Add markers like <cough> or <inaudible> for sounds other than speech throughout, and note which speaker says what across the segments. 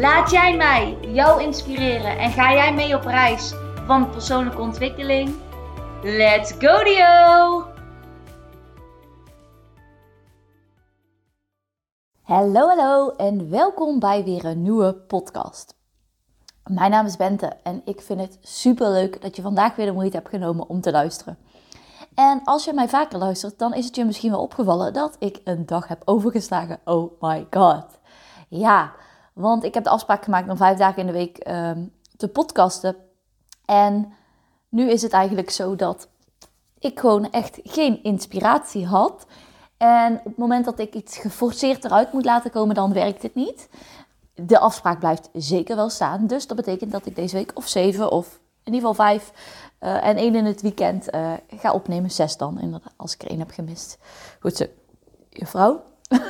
Speaker 1: Laat jij mij jou inspireren en ga jij mee op reis van persoonlijke ontwikkeling? Let's go Dio!
Speaker 2: Hallo, hallo en welkom bij weer een nieuwe podcast. Mijn naam is Bente en ik vind het super leuk dat je vandaag weer de moeite hebt genomen om te luisteren. En als je mij vaker luistert, dan is het je misschien wel opgevallen dat ik een dag heb overgeslagen. Oh my god. Ja, want ik heb de afspraak gemaakt om vijf dagen in de week ehm, te podcasten. En nu is het eigenlijk zo dat ik gewoon echt geen inspiratie had. En op het moment dat ik iets geforceerd eruit moet laten komen, dan werkt het niet. De afspraak blijft zeker wel staan. Dus dat betekent dat ik deze week of zeven of in ieder geval vijf uh, en één in het weekend uh, ga opnemen. Zes dan, inderdaad, als ik er één heb gemist. Goed zo, juffrouw. <laughs>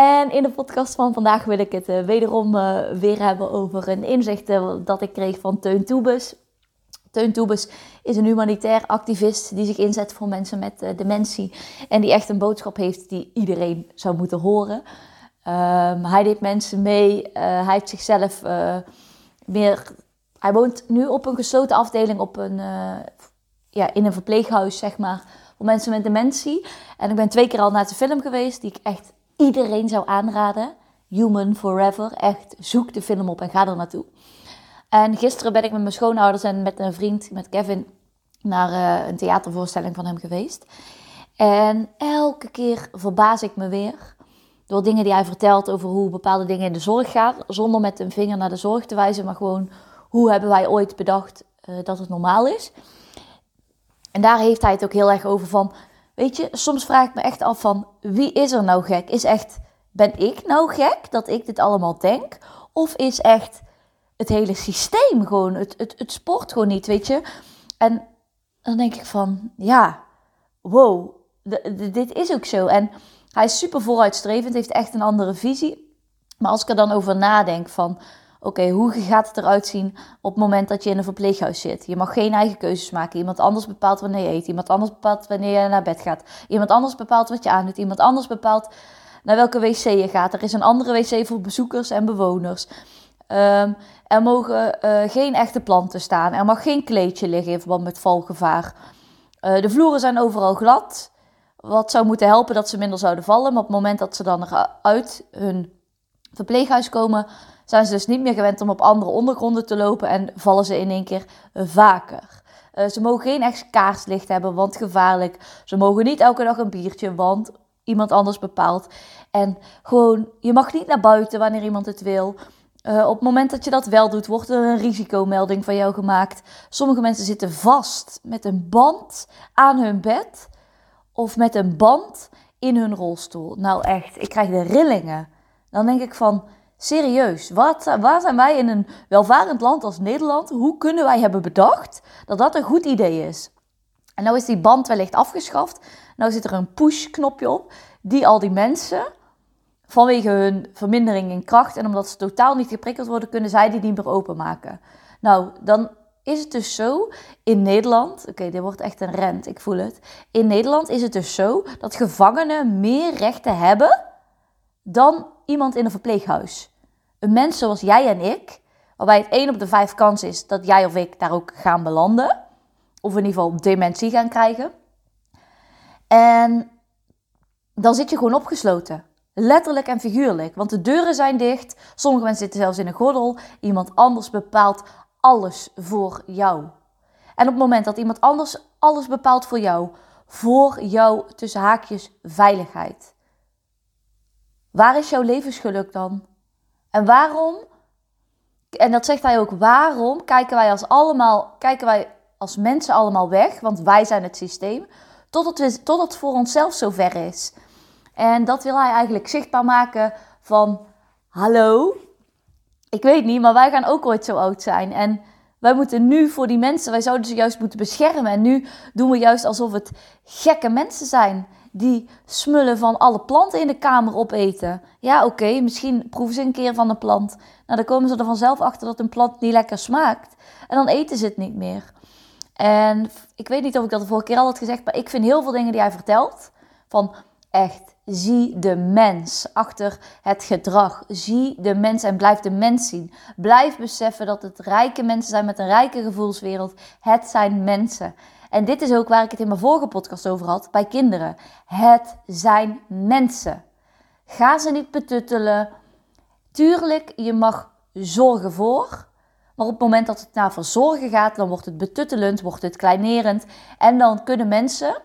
Speaker 2: en in de podcast van vandaag wil ik het uh, wederom weer hebben over een inzicht dat ik kreeg van Teun Toebus. Teun Toebus is een humanitair activist die zich inzet voor mensen met dementie. En die echt een boodschap heeft die iedereen zou moeten horen. Um, hij deed mensen mee. hij heeft zichzelf meer hij woont nu op een gesloten afdeling op een, ja, in een verpleeghuis, zeg maar, voor mensen met dementie. En ik ben twee keer al naar de film geweest, die ik echt iedereen zou aanraden. Human Forever. Echt, zoek de film op en ga er naartoe. En gisteren ben ik met mijn schoonouders en met een vriend, met Kevin, naar uh, een theatervoorstelling van hem geweest. En elke keer verbaas ik me weer door dingen die hij vertelt over hoe bepaalde dingen in de zorg gaan. Zonder met een vinger naar de zorg te wijzen, maar gewoon hoe hebben wij ooit bedacht uh, dat het normaal is? En daar heeft hij het ook heel erg over van, weet je, soms vraag ik me echt af van, wie is er nou gek? Is echt, ben ik nou gek dat ik dit allemaal denk? Of is echt het hele systeem gewoon, het, het, het sport gewoon niet, weet je? En dan denk ik van, ja, wow, dit is ook zo. En hij is super vooruitstrevend, heeft echt een andere visie. Maar als ik er dan over nadenk van, Oké, hoe gaat het eruit zien op het moment dat je in een verpleeghuis zit? Je mag geen eigen keuzes maken. Iemand anders bepaalt wanneer je eet. Iemand anders bepaalt wanneer je naar bed gaat. Iemand anders bepaalt wat je aandoet. Iemand anders bepaalt naar welke wc je gaat. Er is een andere wc voor bezoekers en bewoners. Um, er mogen uh, geen echte planten staan. Er mag geen kleedje liggen in verband met valgevaar. Uh, de vloeren zijn overal glad. Wat zou moeten helpen dat ze minder zouden vallen. Maar op het moment dat ze dan uit hun verpleeghuis komen, zijn ze dus niet meer gewend om op andere ondergronden te lopen en vallen ze in één keer vaker. Uh, ze mogen geen echt kaarslicht hebben, want gevaarlijk. Ze mogen niet elke dag een biertje, want iemand anders bepaalt. En gewoon, je mag niet naar buiten wanneer iemand het wil. Uh, op het moment dat je dat wel doet, wordt er een risicomelding van jou gemaakt. Sommige mensen zitten vast met een band aan hun bed of met een band in hun rolstoel. Nou echt, ik krijg de rillingen. Dan denk ik van, serieus, wat, waar zijn wij in een welvarend land als Nederland? Hoe kunnen wij hebben bedacht dat dat een goed idee is? En nou is die band wellicht afgeschaft. Nou zit er een push-knopje op die al die mensen vanwege hun vermindering in kracht en omdat ze totaal niet geprikkeld worden, kunnen zij die niet meer openmaken. Nou, dan is het dus zo in Nederland, oké, dit wordt echt een rent, ik voel het. In Nederland is het dus zo dat gevangenen meer rechten hebben dan iemand in een verpleeghuis. Een mens zoals jij en ik, waarbij het 1 op de 5 kans is dat jij of ik daar ook gaan belanden. Of in ieder geval dementie gaan krijgen. En dan zit je gewoon opgesloten. Letterlijk en figuurlijk. Want de deuren zijn dicht. Sommige mensen zitten zelfs in een gordel. Iemand anders bepaalt alles voor jou. En op het moment dat iemand anders alles bepaalt voor jou, voor jouw tussen haakjes veiligheid, Waar is jouw levensgeluk dan? En waarom, en dat zegt hij ook, waarom kijken wij als, allemaal, kijken wij als mensen allemaal weg, want wij zijn het systeem, totdat, we, totdat het voor onszelf zover is. En dat wil hij eigenlijk zichtbaar maken van hallo? Ik weet niet, maar wij gaan ook ooit zo oud zijn. En wij moeten nu voor die mensen, wij zouden ze juist moeten beschermen. En nu doen we juist alsof het gekke mensen zijn die smullen van alle planten in de kamer opeten. Ja, oké, misschien proeven ze een keer van een plant. Nou, dan komen ze er vanzelf achter dat een plant niet lekker smaakt. En dan eten ze het niet meer. En ik weet niet of ik dat de vorige keer al had gezegd, maar ik vind heel veel dingen die hij vertelt van echt zie de mens achter het gedrag. Zie de mens en blijf de mens zien. Blijf beseffen dat het rijke mensen zijn met een rijke gevoelswereld. Het zijn mensen. En dit is ook waar ik het in mijn vorige podcast over had bij kinderen. Het zijn mensen. Ga ze niet betuttelen. Tuurlijk, je mag zorgen voor. Maar op het moment dat het naar verzorgen gaat, dan wordt het betuttelend, wordt het kleinerend. En dan kunnen mensen,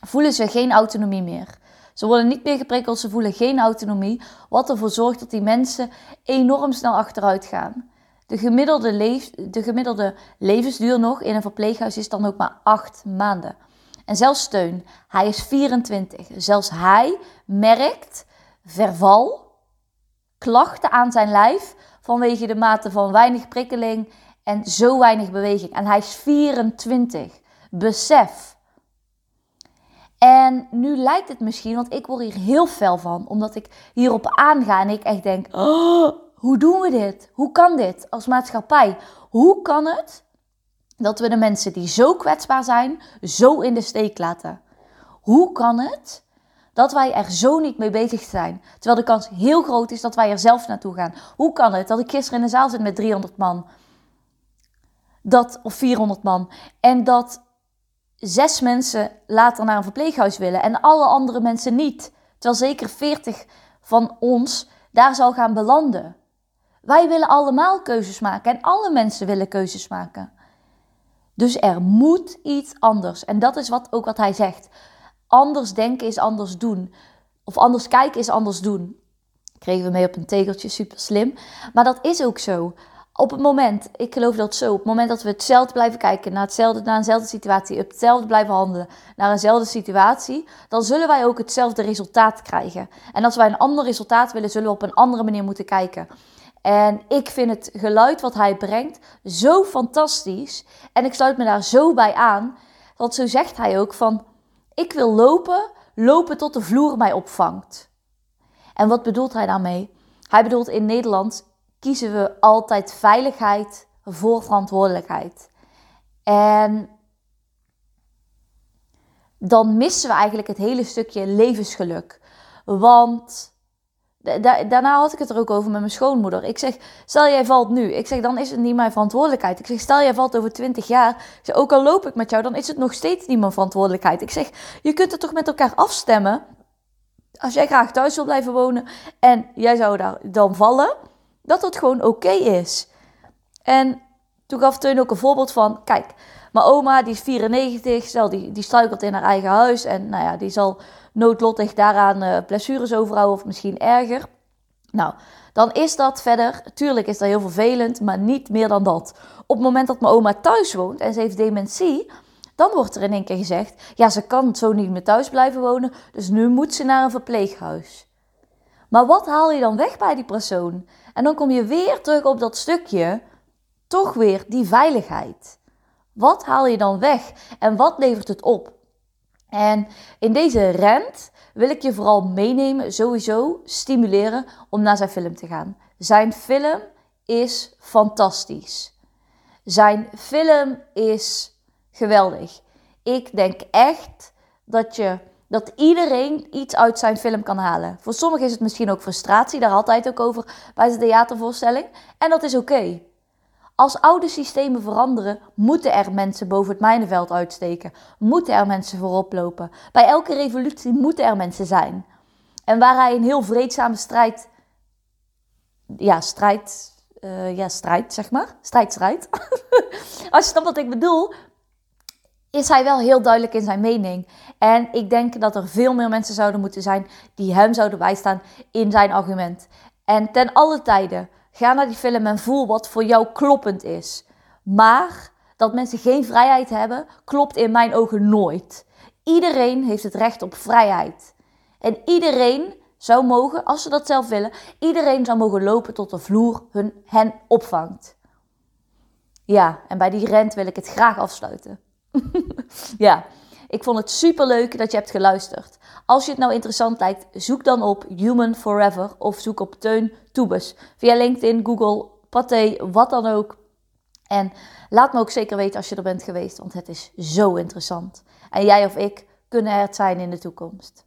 Speaker 2: voelen ze geen autonomie meer. Ze worden niet meer geprikkeld, ze voelen geen autonomie. Wat ervoor zorgt dat die mensen enorm snel achteruit gaan. De gemiddelde, leef, de gemiddelde levensduur nog in een verpleeghuis is dan ook maar 8 maanden. En zelfs Steun, hij is 24. Zelfs hij merkt verval, klachten aan zijn lijf vanwege de mate van weinig prikkeling en zo weinig beweging. En hij is 24. Besef. En nu lijkt het misschien, want ik word hier heel fel van, omdat ik hierop aanga en ik echt denk: oh, hoe doen we dit? Hoe kan dit als maatschappij? Hoe kan het dat we de mensen die zo kwetsbaar zijn, zo in de steek laten? Hoe kan het dat wij er zo niet mee bezig zijn? Terwijl de kans heel groot is dat wij er zelf naartoe gaan. Hoe kan het dat ik gisteren in de zaal zit met 300 man? Dat, of 400 man. En dat zes mensen later naar een verpleeghuis willen en alle andere mensen niet. Terwijl zeker 40 van ons daar zal gaan belanden. Wij willen allemaal keuzes maken en alle mensen willen keuzes maken. Dus er moet iets anders. En dat is wat, ook wat hij zegt. Anders denken is anders doen. Of anders kijken is anders doen. Kregen we mee op een tegeltje, super slim. Maar dat is ook zo. Op het moment, ik geloof dat zo, op het moment dat we hetzelfde blijven kijken, naar, hetzelfde, naar eenzelfde situatie, hetzelfde blijven handelen, naar eenzelfde situatie, dan zullen wij ook hetzelfde resultaat krijgen. En als wij een ander resultaat willen, zullen we op een andere manier moeten kijken. En ik vind het geluid wat hij brengt zo fantastisch. En ik sluit me daar zo bij aan. Want zo zegt hij ook van, ik wil lopen, lopen tot de vloer mij opvangt. En wat bedoelt hij daarmee? Hij bedoelt in Nederland kiezen we altijd veiligheid voor verantwoordelijkheid. En dan missen we eigenlijk het hele stukje levensgeluk. Want daarna had ik het er ook over met mijn schoonmoeder. Ik zeg, stel jij valt nu. Ik zeg, dan is het niet mijn verantwoordelijkheid. Ik zeg, stel jij valt over 20 jaar. Ik zeg, ook al loop ik met jou, dan is het nog steeds niet mijn verantwoordelijkheid. Ik zeg, je kunt het toch met elkaar afstemmen. Als jij graag thuis wil blijven wonen en jij zou daar dan vallen, dat het gewoon oké is. En toen gaf Teun ook een voorbeeld van, kijk, mijn oma die is 94, stel, die, die struikelt in haar eigen huis en nou ja, die zal noodlottig daaraan uh, blessures overhouden of misschien erger. Nou, dan is dat verder, tuurlijk is dat heel vervelend, maar niet meer dan dat. Op het moment dat mijn oma thuis woont en ze heeft dementie, dan wordt er in één keer gezegd: ja, ze kan zo niet meer thuis blijven wonen, dus nu moet ze naar een verpleeghuis. Maar wat haal je dan weg bij die persoon? En dan kom je weer terug op dat stukje, toch weer die veiligheid. Wat haal je dan weg en wat levert het op? En in deze rent wil ik je vooral meenemen, sowieso stimuleren om naar zijn film te gaan. Zijn film is fantastisch. Zijn film is geweldig. Ik denk echt dat, je, dat iedereen iets uit zijn film kan halen. Voor sommigen is het misschien ook frustratie, daar altijd ook over bij zijn theatervoorstelling. En dat is oké. Als oude systemen veranderen, moeten er mensen boven het mijnenveld uitsteken. Moeten er mensen voorop lopen. Bij elke revolutie moeten er mensen zijn. En waar hij een heel vreedzame strijd. Ja, strijd. Uh, ja, strijd, zeg maar. Strijd, strijd. <laughs> Als je snapt wat ik bedoel, is hij wel heel duidelijk in zijn mening. En ik denk dat er veel meer mensen zouden moeten zijn die hem zouden bijstaan in zijn argument. En ten alle tijden Ga naar die film en voel wat voor jou kloppend is. Maar dat mensen geen vrijheid hebben, klopt in mijn ogen nooit. Iedereen heeft het recht op vrijheid. En iedereen zou mogen, als ze dat zelf willen, iedereen zou mogen lopen tot de vloer hun, hen opvangt. Ja, en bij die rent wil ik het graag afsluiten. <laughs> ja, ik vond het super leuk dat je hebt geluisterd. Als je het nou interessant lijkt, zoek dan op Human Forever of zoek op Teun Toebus. Via LinkedIn, Google, Pathé, wat dan ook. En laat me ook zeker weten als je er bent geweest, want het is zo interessant. En jij of ik kunnen het zijn in de toekomst.